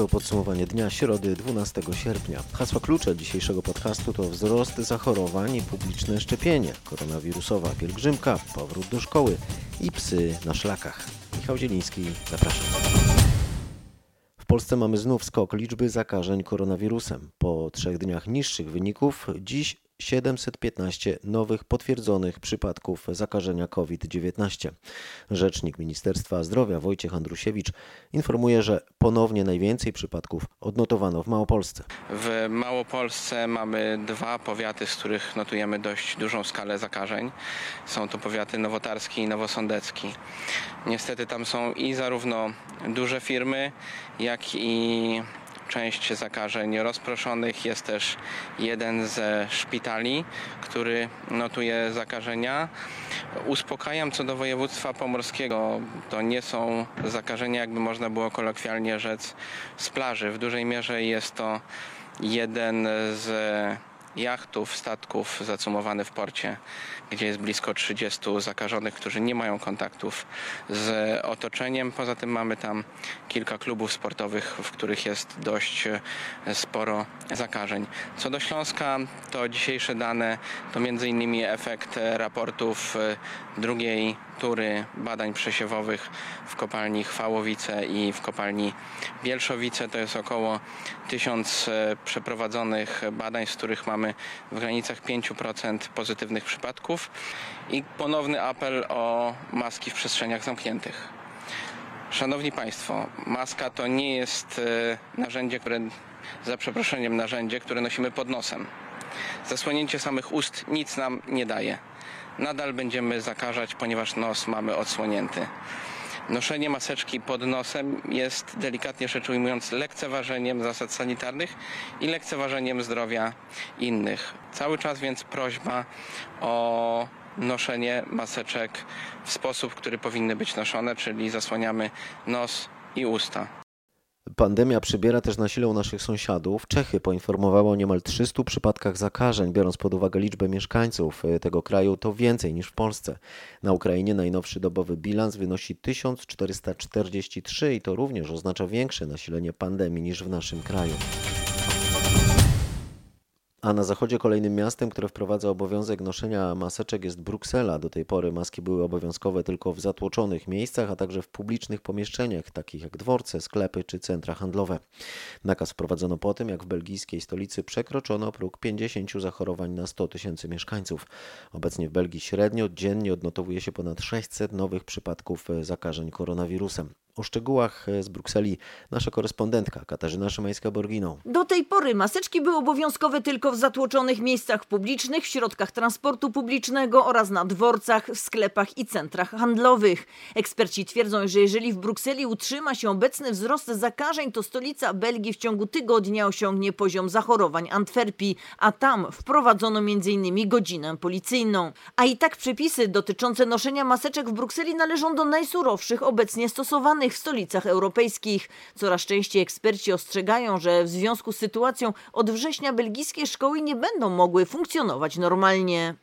to podsumowanie dnia środy 12 sierpnia. Hasła klucze dzisiejszego podcastu to wzrost zachorowań i publiczne szczepienie, koronawirusowa pielgrzymka, powrót do szkoły i psy na szlakach. Michał Zieliński, zapraszam. W Polsce mamy znów skok liczby zakażeń koronawirusem. Po trzech dniach niższych wyników, dziś 715 nowych potwierdzonych przypadków zakażenia COVID-19. Rzecznik Ministerstwa Zdrowia Wojciech Andrusiewicz informuje, że ponownie najwięcej przypadków odnotowano w Małopolsce. W Małopolsce mamy dwa powiaty, z których notujemy dość dużą skalę zakażeń. Są to powiaty nowotarski i nowosądecki. Niestety tam są i zarówno duże firmy, jak i część zakażeń rozproszonych. Jest też jeden ze szpitali, który notuje zakażenia. Uspokajam co do województwa pomorskiego. To nie są zakażenia, jakby można było kolokwialnie rzec, z plaży. W dużej mierze jest to jeden z jachtów, statków zacumowany w porcie, gdzie jest blisko 30 zakażonych, którzy nie mają kontaktów z otoczeniem. Poza tym mamy tam kilka klubów sportowych, w których jest dość e, sporo zakażeń. Co do Śląska, to dzisiejsze dane to m.in. efekt raportów e, drugiej tury badań przesiewowych w kopalni Chwałowice i w kopalni Bielszowice. To jest około 1000 e, przeprowadzonych badań, z których mamy w granicach 5% pozytywnych przypadków i ponowny apel o maski w przestrzeniach zamkniętych. Szanowni Państwo, maska to nie jest e, narzędzie, które, za przeproszeniem, narzędzie, które nosimy pod nosem. Zasłonięcie samych ust nic nam nie daje nadal będziemy zakażać, ponieważ nos mamy odsłonięty. Noszenie maseczki pod nosem jest delikatnie rzecz ujmując lekceważeniem zasad sanitarnych i lekceważeniem zdrowia innych. Cały czas więc prośba o noszenie maseczek w sposób, który powinny być noszone, czyli zasłaniamy nos i usta. Pandemia przybiera też na sile u naszych sąsiadów. Czechy poinformowały o niemal 300 przypadkach zakażeń, biorąc pod uwagę liczbę mieszkańców e, tego kraju, to więcej niż w Polsce. Na Ukrainie najnowszy dobowy bilans wynosi 1443 i to również oznacza większe nasilenie pandemii niż w naszym kraju. A na zachodzie kolejnym miastem, które wprowadza obowiązek noszenia maseczek jest Bruksela. Do tej pory maski były obowiązkowe tylko w zatłoczonych miejscach, a także w publicznych pomieszczeniach, takich jak dworce, sklepy czy centra handlowe. Nakaz wprowadzono po tym, jak w belgijskiej stolicy przekroczono próg 50 zachorowań na 100 tysięcy mieszkańców. Obecnie w Belgii średnio dziennie odnotowuje się ponad 600 nowych przypadków zakażeń koronawirusem. O szczegółach z Brukseli nasza korespondentka Katarzyna Szymańska-Borginą. Do tej pory maseczki były obowiązkowe tylko w zatłoczonych miejscach publicznych, w środkach transportu publicznego oraz na dworcach, w sklepach i centrach handlowych. Eksperci twierdzą, że jeżeli w Brukseli utrzyma się obecny wzrost zakażeń, to stolica Belgii w ciągu tygodnia osiągnie poziom zachorowań Antwerpii, a tam wprowadzono m.in. godzinę policyjną. A i tak przepisy dotyczące noszenia maseczek w Brukseli należą do najsurowszych obecnie stosowanych w stolicach europejskich. Coraz częściej eksperci ostrzegają, że w związku z sytuacją od września belgijskie szkoły nie będą mogły funkcjonować normalnie.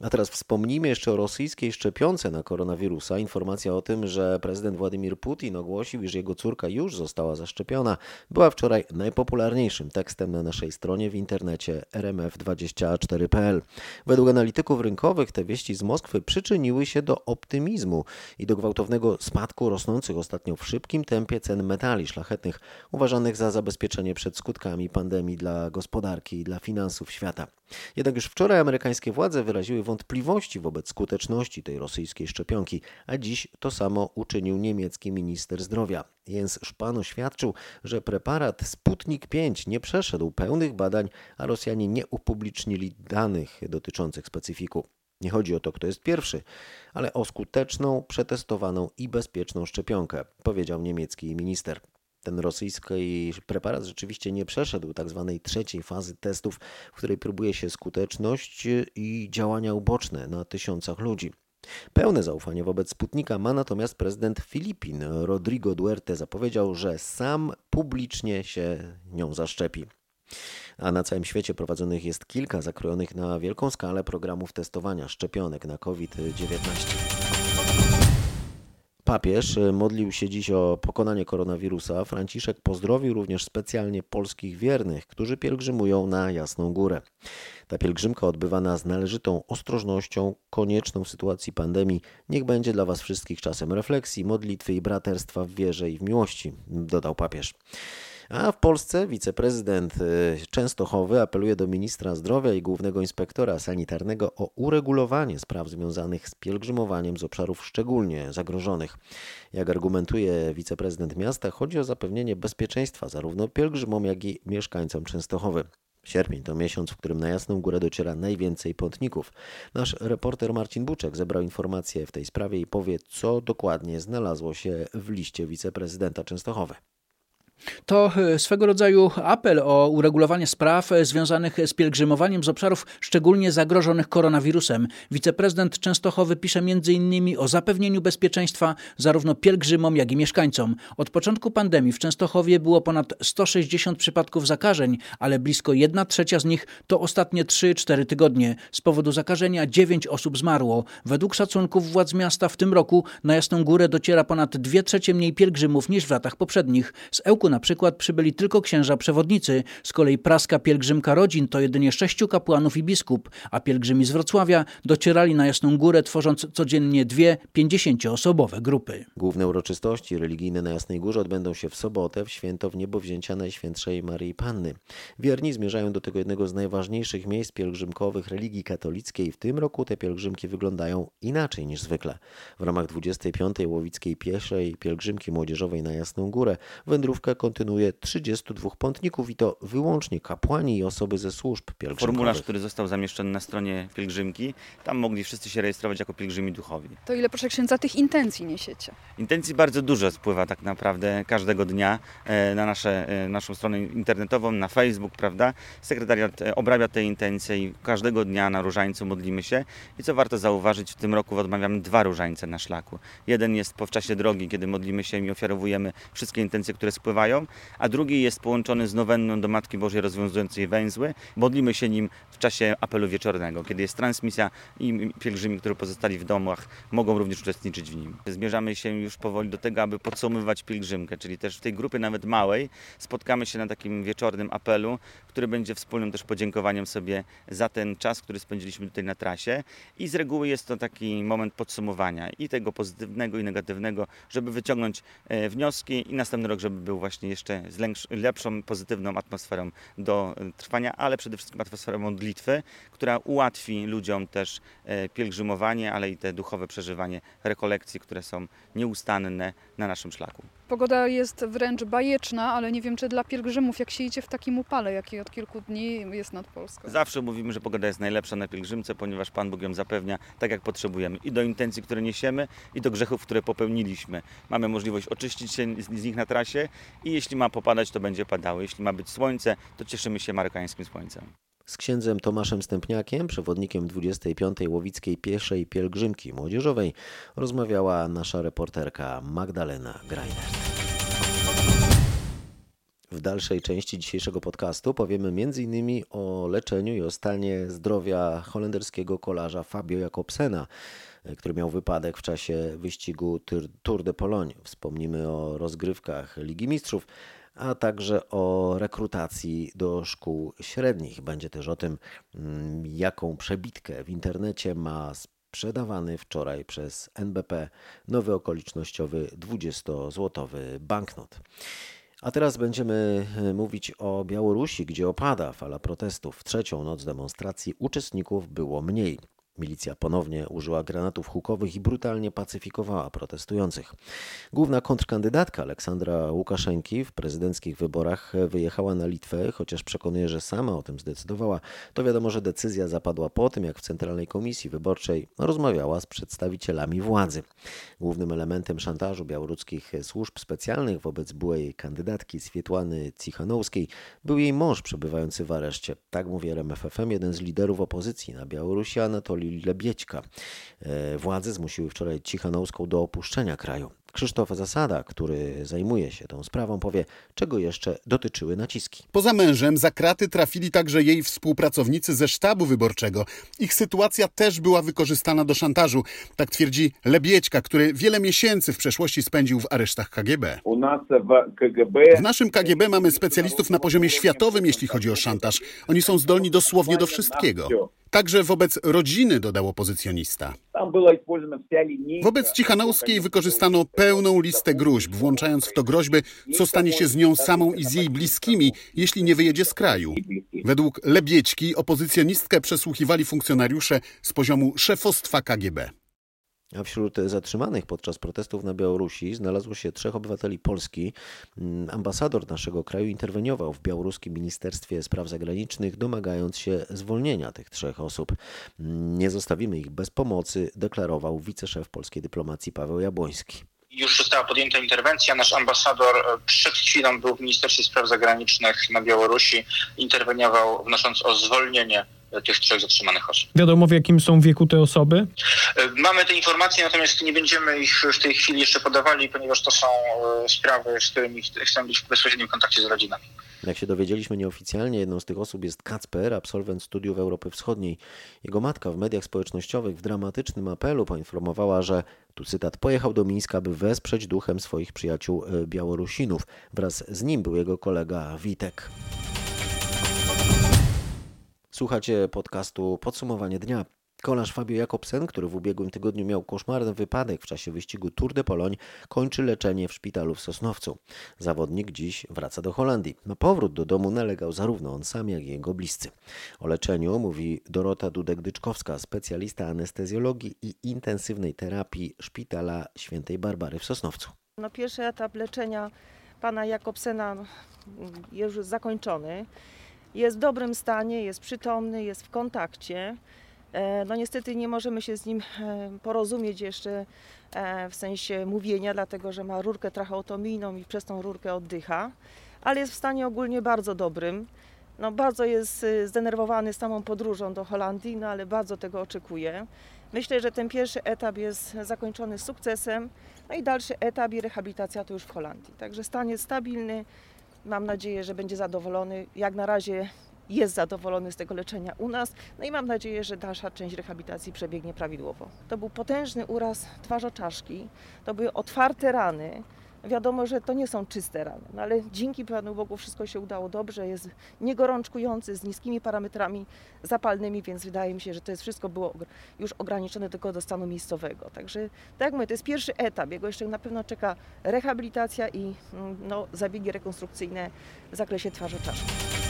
A teraz wspomnijmy jeszcze o rosyjskiej szczepionce na koronawirusa. Informacja o tym, że prezydent Władimir Putin ogłosił, iż jego córka już została zaszczepiona, była wczoraj najpopularniejszym tekstem na naszej stronie w internecie rmf24.pl. Według analityków rynkowych te wieści z Moskwy przyczyniły się do optymizmu i do gwałtownego spadku rosnących ostatnio w szybkim tempie cen metali szlachetnych, uważanych za zabezpieczenie przed skutkami pandemii dla gospodarki i dla finansów świata. Jednak już wczoraj amerykańskie władze wyraziły wątpliwości wobec skuteczności tej rosyjskiej szczepionki, a dziś to samo uczynił niemiecki minister zdrowia. Jens Spahn oświadczył, że preparat Sputnik 5 nie przeszedł pełnych badań, a Rosjanie nie upublicznili danych dotyczących specyfiku. Nie chodzi o to, kto jest pierwszy, ale o skuteczną, przetestowaną i bezpieczną szczepionkę, powiedział niemiecki minister. Ten rosyjski preparat rzeczywiście nie przeszedł tak zwanej trzeciej fazy testów, w której próbuje się skuteczność i działania uboczne na tysiącach ludzi. Pełne zaufanie wobec Sputnika ma natomiast prezydent Filipin. Rodrigo Duerte zapowiedział, że sam publicznie się nią zaszczepi. A na całym świecie prowadzonych jest kilka zakrojonych na wielką skalę programów testowania szczepionek na COVID-19. Papież modlił się dziś o pokonanie koronawirusa. Franciszek pozdrowił również specjalnie polskich wiernych, którzy pielgrzymują na Jasną Górę. Ta pielgrzymka odbywana z należytą ostrożnością, konieczną w sytuacji pandemii, niech będzie dla Was wszystkich czasem refleksji, modlitwy i braterstwa w wierze i w miłości, dodał papież. A w Polsce wiceprezydent y, Częstochowy apeluje do ministra zdrowia i głównego inspektora sanitarnego o uregulowanie spraw związanych z pielgrzymowaniem z obszarów szczególnie zagrożonych. Jak argumentuje wiceprezydent miasta, chodzi o zapewnienie bezpieczeństwa zarówno pielgrzymom, jak i mieszkańcom Częstochowy. Sierpień to miesiąc, w którym na Jasną Górę dociera najwięcej pątników. Nasz reporter Marcin Buczek zebrał informacje w tej sprawie i powie, co dokładnie znalazło się w liście wiceprezydenta Częstochowy. To e, swego rodzaju apel o uregulowanie spraw e, związanych z pielgrzymowaniem z obszarów szczególnie zagrożonych koronawirusem. Wiceprezydent Częstochowy pisze m.in. o zapewnieniu bezpieczeństwa zarówno pielgrzymom, jak i mieszkańcom. Od początku pandemii w Częstochowie było ponad 160 przypadków zakażeń, ale blisko 1 trzecia z nich to ostatnie 3-4 tygodnie. Z powodu zakażenia 9 osób zmarło. Według szacunków władz miasta w tym roku na Jasną Górę dociera ponad 2 trzecie mniej pielgrzymów niż w latach poprzednich. Z Ełku na przykład przybyli tylko księża przewodnicy, z kolei praska pielgrzymka rodzin to jedynie sześciu kapłanów i biskup, a pielgrzymi z Wrocławia docierali na Jasną Górę, tworząc codziennie dwie pięćdziesięcioosobowe grupy. Główne uroczystości religijne na Jasnej Górze odbędą się w sobotę, w święto w niebowzięcia Najświętszej Maryi Panny. Wierni zmierzają do tego jednego z najważniejszych miejsc pielgrzymkowych religii katolickiej. W tym roku te pielgrzymki wyglądają inaczej niż zwykle. W ramach 25. Łowickiej Pieszej Pielgrzymki Młodzieżowej na Jasną Górę wędrówkę kontynuuje 32 pątników i to wyłącznie kapłani i osoby ze służb pielgrzymkowych. Formularz, który został zamieszczony na stronie pielgrzymki, tam mogli wszyscy się rejestrować jako pielgrzymi duchowi. To ile, proszę księdza, tych intencji niesiecie? Intencji bardzo dużo spływa tak naprawdę każdego dnia e, na nasze, e, naszą stronę internetową, na Facebook, prawda? Sekretariat e, obrabia te intencje i każdego dnia na różańcu modlimy się. I co warto zauważyć, w tym roku odmawiamy dwa różańce na szlaku. Jeden jest po czasie drogi, kiedy modlimy się i ofiarowujemy wszystkie intencje, które spływają, a drugi jest połączony z nowenną do Matki Bożej rozwiązującej węzły. Modlimy się nim w czasie apelu wieczornego, kiedy jest transmisja i pielgrzymi, którzy pozostali w domach, mogą również uczestniczyć w nim. Zmierzamy się już powoli do tego, aby podsumowywać pielgrzymkę, czyli też w tej grupie nawet małej spotkamy się na takim wieczornym apelu, który będzie wspólnym też podziękowaniem sobie za ten czas, który spędziliśmy tutaj na trasie i z reguły jest to taki moment podsumowania i tego pozytywnego i negatywnego, żeby wyciągnąć e, wnioski i następny rok, żeby był właśnie jeszcze z lepszą, pozytywną atmosferą do e, trwania, ale przede wszystkim atmosferą modlitwy, która ułatwi ludziom też e, pielgrzymowanie, ale i te duchowe przeżywanie rekolekcji, które są nieustanne na naszym szlaku. Pogoda jest wręcz bajeczna, ale nie wiem, czy dla pielgrzymów, jak się idzie w takim upale, jaki od kilku dni jest nad Polską. Zawsze mówimy, że pogoda jest najlepsza na pielgrzymce, ponieważ Pan Bóg ją zapewnia tak, jak potrzebujemy. I do intencji, które niesiemy, i do grzechów, które popełniliśmy. Mamy możliwość oczyścić się z nich na trasie i jeśli ma popadać, to będzie padało. Jeśli ma być słońce, to cieszymy się marokańskim słońcem. Z księdzem Tomaszem Stępniakiem, przewodnikiem 25. Łowickiej Pieszej Pielgrzymki Młodzieżowej, rozmawiała nasza reporterka Magdalena Greiner. W dalszej części dzisiejszego podcastu powiemy m.in. o leczeniu i o stanie zdrowia holenderskiego kolarza Fabio Jakobsena, który miał wypadek w czasie wyścigu Tour de Pologne. Wspomnimy o rozgrywkach Ligi Mistrzów, a także o rekrutacji do szkół średnich. Będzie też o tym, mm, jaką przebitkę w internecie ma sprzedawany wczoraj przez NBP nowy okolicznościowy 20-złotowy banknot. A teraz będziemy e, mówić o Białorusi, gdzie opada fala protestów. W trzecią noc demonstracji uczestników było mniej. Milicja ponownie użyła granatów hukowych i brutalnie pacyfikowała protestujących. Główna kontrkandydatka Aleksandra Łukaszenki w prezydenckich wyborach wyjechała na Litwę, chociaż przekonuje, że sama o tym zdecydowała. To wiadomo, że decyzja zapadła po tym, jak w Centralnej Komisji Wyborczej rozmawiała z przedstawicielami władzy. Głównym elementem szantażu białoruskich służb specjalnych wobec byłej kandydatki Swietłany Cichanowskiej był jej mąż przebywający w areszcie. Tak mówi RMFFM, jeden z liderów opozycji na Białorusi, Anatolii Lebiedźka. E, władze zmusiły wczoraj Cichanowską do opuszczenia kraju. Krzysztof Zasada, który zajmuje się tą sprawą, powie, czego jeszcze dotyczyły naciski. Poza mężem za kraty trafili także jej współpracownicy ze sztabu wyborczego. Ich sytuacja też była wykorzystana do szantażu. Tak twierdzi Lebiedźka, który wiele miesięcy w przeszłości spędził w aresztach KGB. W naszym KGB mamy specjalistów na poziomie światowym, jeśli chodzi o szantaż. Oni są zdolni dosłownie do wszystkiego. Także wobec rodziny, dodał opozycjonista. Wobec Cichanouskiej wykorzystano pełną listę gruźb, włączając w to groźby, co stanie się z nią samą i z jej bliskimi, jeśli nie wyjedzie z kraju. Według Lebiedźki opozycjonistkę przesłuchiwali funkcjonariusze z poziomu szefostwa KGB. A wśród zatrzymanych podczas protestów na Białorusi znalazło się trzech obywateli Polski. Mm, ambasador naszego kraju interweniował w białoruskim Ministerstwie Spraw Zagranicznych, domagając się zwolnienia tych trzech osób. Mm, nie zostawimy ich bez pomocy, deklarował wiceszef polskiej dyplomacji Paweł Jabłoński już została podjęta interwencja. Nasz ambasador przed chwilą był w Ministerstwie Spraw Zagranicznych na Białorusi, interweniował wnosząc o zwolnienie tych trzech zatrzymanych osób. Wiadomo w jakim są wieku te osoby? E, mamy te informacje, natomiast nie będziemy ich w tej chwili jeszcze podawali, ponieważ to są e, sprawy, z którymi chcemy być w bezpośrednim kontakcie z rodzinami. Jak się dowiedzieliśmy nieoficjalnie, jedną z tych osób jest Kacper, absolwent studiów Europy Wschodniej. Jego matka w mediach społecznościowych w dramatycznym apelu poinformowała, że, tu cytat, pojechał do Mińska, by wesprzeć duchem swoich przyjaciół e, Białorusinów. Wraz z nim był jego kolega Witek. Słuchacie podcastu Podsumowanie Dnia. Kolarz Fabio Jakobsen, który w ubiegłym tygodniu miał koszmarny wypadek w czasie wyścigu Tour de Pologne, kończy leczenie w szpitalu w Sosnowcu. Zawodnik dziś wraca do Holandii. Na powrót do domu nalegał zarówno on sam, jak i jego bliscy. O leczeniu mówi Dorota Dudek-Dyczkowska, specjalista anestezjologii i intensywnej terapii Szpitala Świętej Barbary w Sosnowcu. No, pierwszy etap leczenia pana Jakobsena jest już zakończony jest w dobrym stanie, jest przytomny, jest w kontakcie. E, no niestety nie możemy się z nim e, porozumieć jeszcze e, w sensie mówienia, dlatego że ma rurkę tracheotomijną i przez tą rurkę oddycha, ale jest w stanie ogólnie bardzo dobrym. No, bardzo jest zdenerwowany samą podróżą do Holandii, no ale bardzo tego oczekuje. Myślę, że ten pierwszy etap jest zakończony sukcesem, no i dalszy etap i rehabilitacja to już w Holandii. Także stan jest stabilny, Mam nadzieję, że będzie zadowolony. Jak na razie jest zadowolony z tego leczenia u nas. No i mam nadzieję, że dalsza część rehabilitacji przebiegnie prawidłowo. To był potężny uraz twarzoczaszki, to były otwarte rany. Wiadomo, że to nie są czyste rany, no ale dzięki Panu Bogu wszystko się udało dobrze, jest niegorączkujący, z niskimi parametrami zapalnymi, więc wydaje mi się, że to jest wszystko było już ograniczone tylko do stanu miejscowego. Także tak jak mówię, to jest pierwszy etap, jego jeszcze na pewno czeka rehabilitacja i mm, no, zabiegi rekonstrukcyjne w zakresie twarzoczaszki.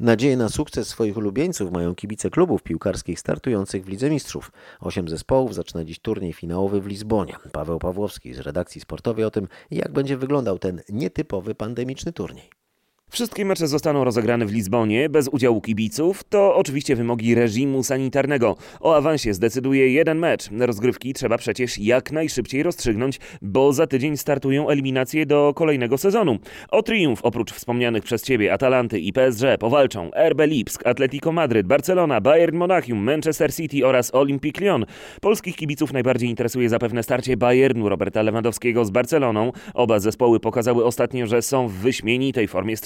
Nadzieję na sukces swoich ulubieńców mają kibice klubów piłkarskich startujących w Lidze Mistrzów. Osiem zespołów zaczyna dziś turniej finałowy w Lizbonie. Paweł Pawłowski z redakcji sportowej o tym, jak będzie wyglądał ten nietypowy pandemiczny turniej. Wszystkie mecze zostaną rozegrane w Lizbonie bez udziału kibiców. To oczywiście wymogi reżimu sanitarnego. O awansie zdecyduje jeden mecz. Rozgrywki trzeba przecież jak najszybciej rozstrzygnąć, bo za tydzień startują eliminacje do kolejnego sezonu. O triumf oprócz wspomnianych przez ciebie Atalanty i PSG powalczą RB Lipsk, Atletico Madryt, Barcelona, Bayern Monachium, Manchester City oraz Olympique Lyon. Polskich kibiców najbardziej interesuje zapewne starcie Bayernu Roberta Lewandowskiego z Barceloną. Oba zespoły pokazały ostatnio, że są w wyśmienitej formie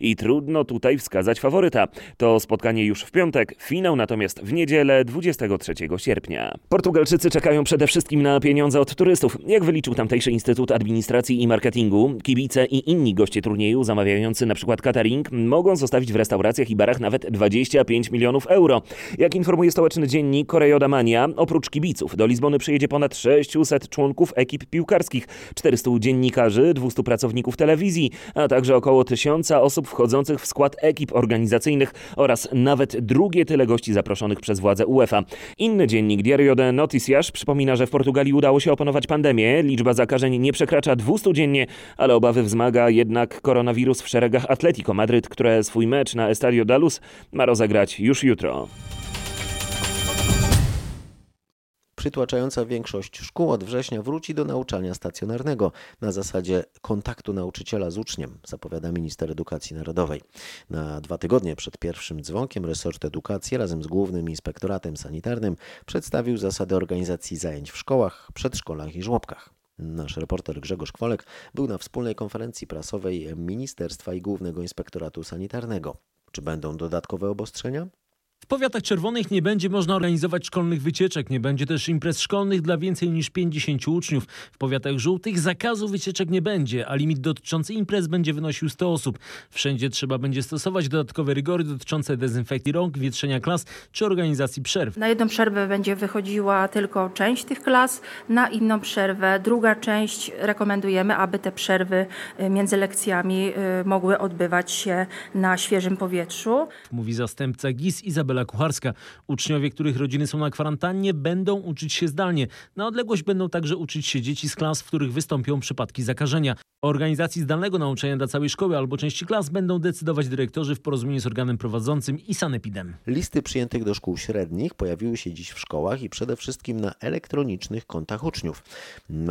i trudno tutaj wskazać faworyta. To spotkanie już w piątek, finał natomiast w niedzielę 23 sierpnia. Portugalczycy czekają przede wszystkim na pieniądze od turystów. Jak wyliczył tamtejszy Instytut Administracji i Marketingu, kibice i inni goście turnieju zamawiający przykład catering mogą zostawić w restauracjach i barach nawet 25 milionów euro. Jak informuje stołeczny dziennik Koreoda Mania, oprócz kibiców do Lizbony przyjedzie ponad 600 członków ekip piłkarskich, 400 dziennikarzy, 200 pracowników telewizji, a także około 1000 tysiąca osób wchodzących w skład ekip organizacyjnych oraz nawet drugie tyle gości zaproszonych przez władze UEFA. Inny dziennik Diario de Noticias przypomina, że w Portugalii udało się opanować pandemię. Liczba zakażeń nie przekracza 200 dziennie, ale obawy wzmaga jednak koronawirus w szeregach Atletico Madryt, które swój mecz na Estadio Dalus ma rozegrać już jutro. Przytłaczająca większość szkół od września wróci do nauczania stacjonarnego na zasadzie kontaktu nauczyciela z uczniem, zapowiada minister edukacji narodowej. Na dwa tygodnie przed pierwszym dzwonkiem resort edukacji razem z Głównym Inspektoratem Sanitarnym przedstawił zasady organizacji zajęć w szkołach, przedszkolach i żłobkach. Nasz reporter Grzegorz Kwolek był na wspólnej konferencji prasowej Ministerstwa i Głównego Inspektoratu Sanitarnego. Czy będą dodatkowe obostrzenia? W powiatach czerwonych nie będzie można organizować szkolnych wycieczek, nie będzie też imprez szkolnych dla więcej niż 50 uczniów. W powiatach żółtych zakazu wycieczek nie będzie, a limit dotyczący imprez będzie wynosił 100 osób. Wszędzie trzeba będzie stosować dodatkowe rygory dotyczące dezynfekcji rąk, wietrzenia klas czy organizacji przerw. Na jedną przerwę będzie wychodziła tylko część tych klas, na inną przerwę druga część rekomendujemy, aby te przerwy y, między lekcjami y, mogły odbywać się na świeżym powietrzu. Mówi zastępca GIS Izabela Kucharska. Uczniowie, których rodziny są na kwarantannie, będą uczyć się zdalnie. Na odległość będą także uczyć się dzieci z klas, w których wystąpią przypadki zakażenia. O organizacji zdalnego nauczania dla całej szkoły albo części klas będą decydować dyrektorzy w porozumieniu z organem prowadzącym i sanepidem. Listy przyjętych do szkół średnich pojawiły się dziś w szkołach i przede wszystkim na elektronicznych kontach uczniów.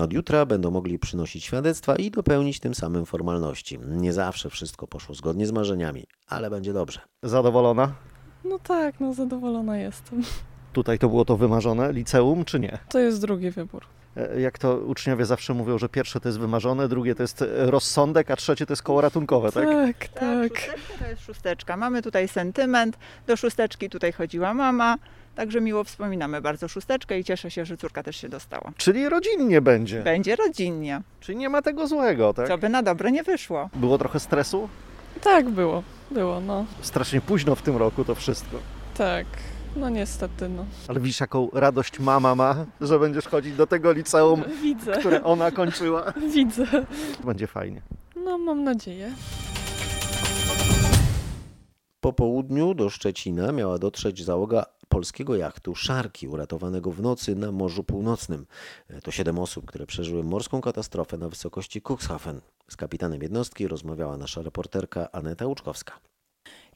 Od jutra będą mogli przynosić świadectwa i dopełnić tym samym formalności. Nie zawsze wszystko poszło zgodnie z marzeniami, ale będzie dobrze. Zadowolona? No tak, no zadowolona jestem. Tutaj to było to wymarzone, liceum czy nie? To jest drugi wybór. E, Jak to uczniowie zawsze mówią, że pierwsze to jest wymarzone, drugie to jest e, rozsądek, a trzecie to jest koło ratunkowe, tak? Tak, tak. Szósteczka to jest szósteczka. Mamy tutaj sentyment. Do szósteczki tutaj chodziła mama. Także miło wspominamy bardzo szósteczkę i cieszę się, że córka też się dostała. Czyli rodzinnie będzie. Będzie rodzinnie. Czyli nie ma tego złego, tak? Co by na dobre nie wyszło. Było trochę stresu? Tak było, było, no. Strasznie późno w tym roku to wszystko. Tak, no niestety, no. Ale widzisz, jaką radość mama ma, że będziesz chodzić do tego liceum, Widzę. które ona kończyła. Widzę. Będzie fajnie. No mam nadzieję. Po południu do Szczecina miała dotrzeć załoga polskiego jachtu Szarki, uratowanego w nocy na Morzu Północnym. To siedem osób, które przeżyły morską katastrofę na wysokości Cuxhaven. Z kapitanem jednostki rozmawiała nasza reporterka Aneta Łuczkowska.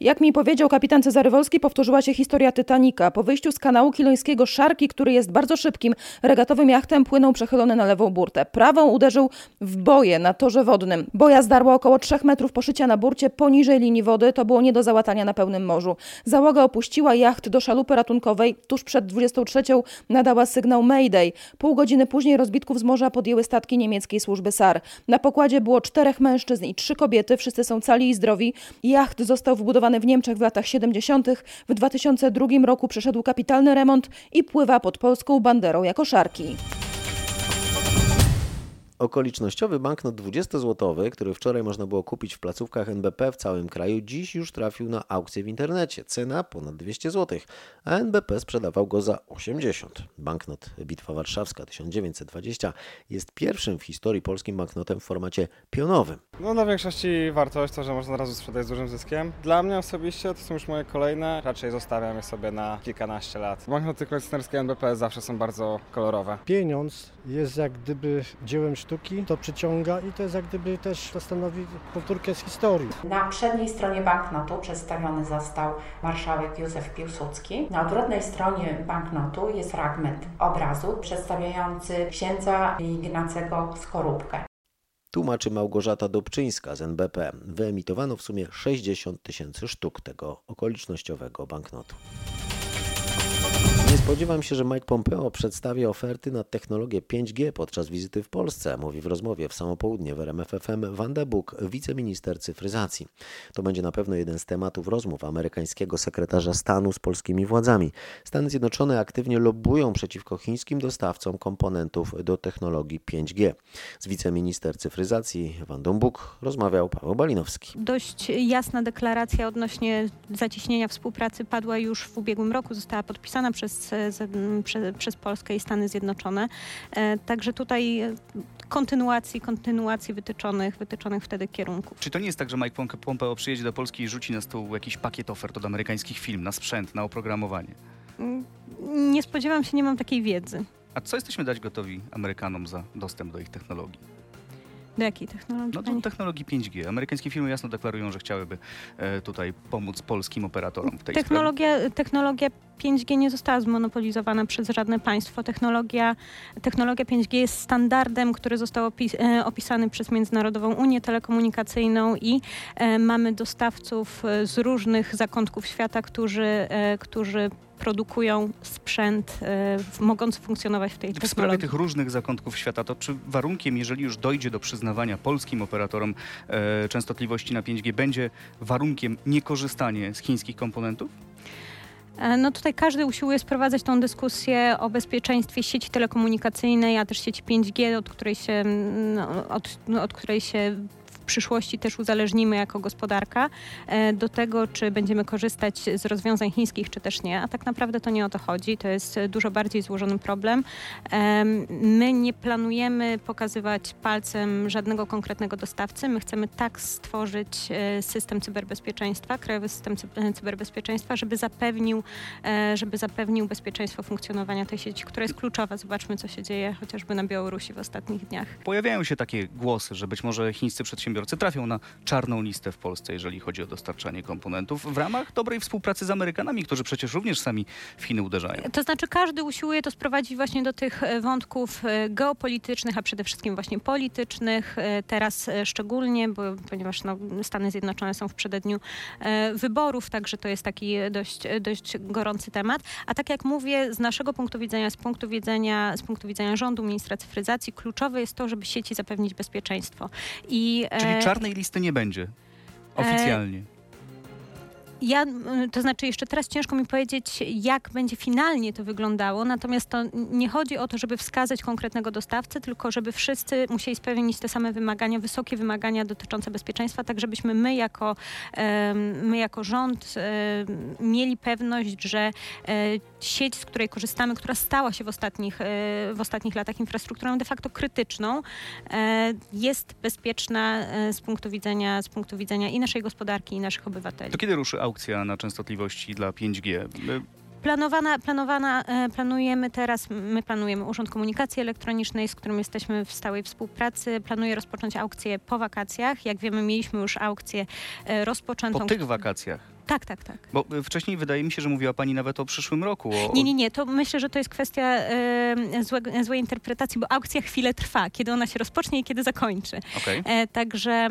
Jak mi powiedział kapitan Cezary Wolski, powtórzyła się historia Titanica. Po wyjściu z kanału kilońskiego Szarki, który jest bardzo szybkim, regatowym jachtem płynął przechylony na lewą burtę. Prawą uderzył w boję na torze wodnym. Boja zdarła około 3 metrów poszycia na burcie poniżej linii wody. To było nie do załatania na pełnym morzu. Załoga opuściła jacht do szalupy ratunkowej. Tuż przed 23 nadała sygnał Mayday. Pół godziny później rozbitków z morza podjęły statki niemieckiej służby SAR. Na pokładzie było czterech mężczyzn i trzy kobiety. Wszyscy są cali i zdrowi. Jacht został wbudowany w Niemczech w latach 70. W 2002 roku przeszedł kapitalny remont i pływa pod polską banderą jako szarki. Okolicznościowy banknot 20-złotowy, który wczoraj można było kupić w placówkach NBP w całym kraju, dziś już trafił na aukcję w internecie. Cena ponad 200 zł, a NBP sprzedawał go za 80. Banknot Bitwa Warszawska 1920 jest pierwszym w historii polskim banknotem w formacie pionowym. No dla większości wartość to, że można od razu sprzedać z dużym zyskiem. Dla mnie osobiście to są już moje kolejne, raczej zostawiam je sobie na kilkanaście lat. Banknoty kolekcjonerskie NBP zawsze są bardzo kolorowe. Pieniądz jest jak gdyby dziełem sztuki, to przyciąga i to jest jak gdyby też to stanowi powtórkę z historii. Na przedniej stronie banknotu przedstawiony został marszałek Józef Piłsudski. Na odwrotnej stronie banknotu jest fragment obrazu przedstawiający księdza Ignacego Skorupkę. Tłumaczy Małgorzata Dobczyńska z NBP. Wyemitowano w sumie 60 tysięcy sztuk tego okolicznościowego banknotu. Spodziewam się, że Mike Pompeo przedstawi oferty na technologię 5G podczas wizyty w Polsce, mówi w rozmowie w samo południe w RMFFM Wanda Buk, wiceminister cyfryzacji. To będzie na pewno jeden z tematów rozmów amerykańskiego sekretarza stanu z polskimi władzami. Stany Zjednoczone aktywnie lobbują przeciwko chińskim dostawcom komponentów do technologii 5G. Z wiceminister cyfryzacji Buk rozmawiał Paweł Balinowski. Dość jasna deklaracja odnośnie zacieśnienia współpracy padła już w ubiegłym roku, została podpisana przez, przez, przez Polskę i Stany Zjednoczone. E, Także tutaj kontynuacji, kontynuacji wytyczonych, wytyczonych wtedy kierunków. Czy to nie jest tak, że Mike Pompeo przyjedzie do Polski i rzuci na stół jakiś pakiet ofert od amerykańskich firm na sprzęt, na oprogramowanie? Nie spodziewam się, nie mam takiej wiedzy. A co jesteśmy dać gotowi Amerykanom za dostęp do ich technologii? Do jakiej technologii? No do technologii 5G. Amerykańskie firmy jasno deklarują, że chciałyby e, tutaj pomóc polskim operatorom w tej technologia, sprawie. Technologia 5G nie została zmonopolizowana przez żadne państwo. Technologia, technologia 5G jest standardem, który został opis, e, opisany przez Międzynarodową Unię Telekomunikacyjną i e, mamy dostawców e, z różnych zakątków świata, którzy, e, którzy produkują sprzęt y, mogący funkcjonować w tej technologii. W sprawie tych różnych zakątków świata, to czy warunkiem, jeżeli już dojdzie do przyznawania polskim operatorom y, częstotliwości na 5G, będzie warunkiem niekorzystanie z chińskich komponentów? E, no tutaj każdy usiłuje sprowadzać tą dyskusję o bezpieczeństwie sieci telekomunikacyjnej, a też sieci 5G, od której się, no, od, no, od której się przyszłości też uzależnimy jako gospodarka e, do tego, czy będziemy korzystać z rozwiązań chińskich, czy też nie. A tak naprawdę to nie o to chodzi. To jest dużo bardziej złożony problem. My nie planujemy pokazywać palcem żadnego konkretnego dostawcy. My chcemy tak stworzyć e, system cyberbezpieczeństwa, krajowy system e, cyberbezpieczeństwa, żeby zapewnił, żeby zapewnił bezpieczeństwo funkcjonowania tej sieci, która jest kluczowa. Zobaczmy, co się dzieje chociażby na Białorusi w ostatnich dniach. Pojawiają się takie głosy, że być może chińscy przedsiębiorcy przedsiębiorcy trafią na czarną listę w Polsce, jeżeli chodzi o dostarczanie komponentów w ramach dobrej współpracy z Amerykanami, którzy przecież również sami w Chiny uderzają. To znaczy każdy usiłuje to sprowadzić właśnie do tych e, wątków e, geopolitycznych, a przede wszystkim właśnie politycznych. E, teraz szczególnie, bo, ponieważ no, Stany Zjednoczone są w przededniu wyborów, także to jest taki dość, dość gorący temat. A tak jak mówię, z naszego punktu widzenia, z punktu widzenia, z punktu widzenia rządu, ministra cyfryzacji, kluczowe jest to, żeby sieci zapewnić bezpieczeństwo. I Czyli e, czarnej listy nie będzie oficjalnie. Ja, to znaczy jeszcze teraz ciężko mi powiedzieć, jak będzie finalnie to wyglądało, natomiast to nie chodzi o to, żeby wskazać konkretnego dostawcę, tylko żeby wszyscy musieli spełnić te same wymagania, wysokie wymagania dotyczące bezpieczeństwa, tak żebyśmy my jako, my jako rząd mieli pewność, że e, sieć, z której korzystamy, która stała się w ostatnich, e, w ostatnich latach infrastrukturą de facto krytyczną, e, jest bezpieczna z punktu widzenia, z punktu widzenia i naszej gospodarki, i naszych obywateli. To kiedy ruszy na częstotliwości dla 5G. Planowana, planowana, e, planujemy teraz, my planujemy Urząd Komunikacji Elektronicznej, z którym jesteśmy w stałej współpracy. Planuje rozpocząć aukcję po wakacjach. Jak wiemy, mieliśmy już aukcję e, rozpoczętą. Po tych wakacjach? Tak, tak, tak. Bo y, wcześniej wydaje mi się, że mówiła Pani nawet o przyszłym roku. O... Nie, nie, nie. To myślę, że to jest kwestia y, złe, złej interpretacji, bo aukcja chwilę trwa, kiedy ona się rozpocznie i kiedy zakończy. Okay. E, także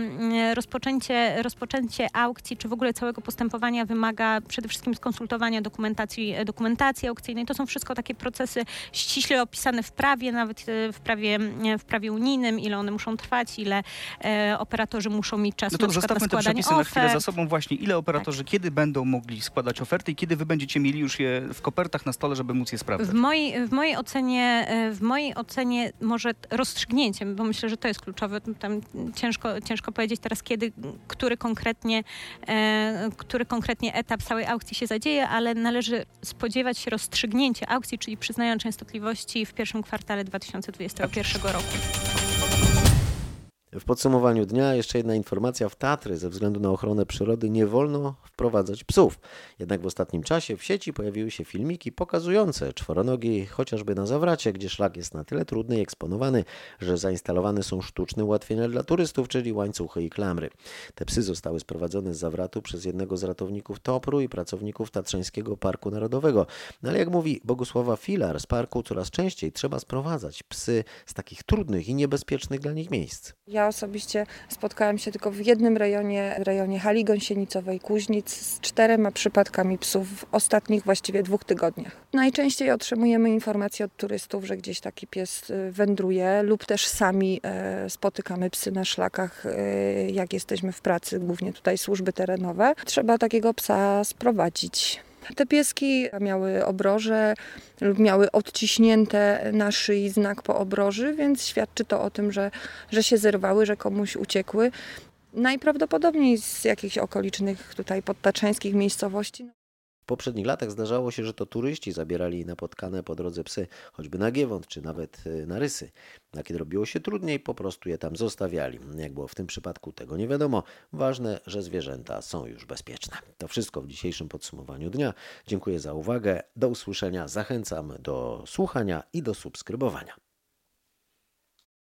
y, rozpoczęcie, rozpoczęcie aukcji, czy w ogóle całego postępowania wymaga przede wszystkim skonsultowania dokumentacji, e, dokumentacji aukcyjnej. To są wszystko takie procesy ściśle opisane w prawie, nawet e, w prawie, w prawie unijnym, ile one muszą trwać, ile e, operatorzy muszą mieć czas no to na zostawmy te przepisy ofert. na chwilę za sobą właśnie. Ile operatorzy, tak. kiedy kiedy będą mogli składać oferty i kiedy wy będziecie mieli już je w kopertach na stole, żeby móc je sprawdzać? W mojej, w mojej, ocenie, w mojej ocenie może rozstrzygnięciem, bo myślę, że to jest kluczowe. Tam ciężko, ciężko powiedzieć teraz, kiedy, który konkretnie, e, który konkretnie etap całej aukcji się zadzieje, ale należy spodziewać się rozstrzygnięcia aukcji, czyli przyznania częstotliwości w pierwszym kwartale 2021 roku. W podsumowaniu dnia jeszcze jedna informacja. W Tatry ze względu na ochronę przyrody nie wolno wprowadzać psów. Jednak w ostatnim czasie w sieci pojawiły się filmiki pokazujące czworonogi chociażby na zawracie, gdzie szlak jest na tyle trudny i eksponowany, że zainstalowane są sztuczne ułatwienia dla turystów, czyli łańcuchy i klamry. Te psy zostały sprowadzone z zawratu przez jednego z ratowników Topru i pracowników Tatrzańskiego Parku Narodowego. No ale jak mówi Bogusława Filar, z parku coraz częściej trzeba sprowadzać psy z takich trudnych i niebezpiecznych dla nich miejsc. Ja osobiście spotkałam się tylko w jednym rejonie, rejonie hali gąsienicowej Kuźnic z czterema przypadkami psów w ostatnich właściwie dwóch tygodniach. Najczęściej otrzymujemy informacje od turystów, że gdzieś taki pies y, wędruje lub też sami e, spotykamy psy na szlakach, e, jak jesteśmy w pracy, głównie tutaj służby terenowe. Trzeba takiego psa sprowadzić. Te pieski miały obroże lub miały odciśnięte na szyi znak po obroży, więc świadczy to o tym, że, że się zerwały, że komuś uciekły. Najprawdopodobniej z jakichś okolicznych tutaj podtaczańskich miejscowości. W poprzednich latach zdarzało się, że to turyści zabierali napotkane po drodze psy, choćby na Giewont czy nawet y, na Rysy. A kiedy robiło się trudniej, po prostu je tam zostawiali. Jak było w tym przypadku, tego nie wiadomo. Ważne, że zwierzęta są już bezpieczne. To wszystko w dzisiejszym podsumowaniu dnia. Dziękuję za uwagę. Do usłyszenia. Zachęcam do słuchania i do subskrybowania.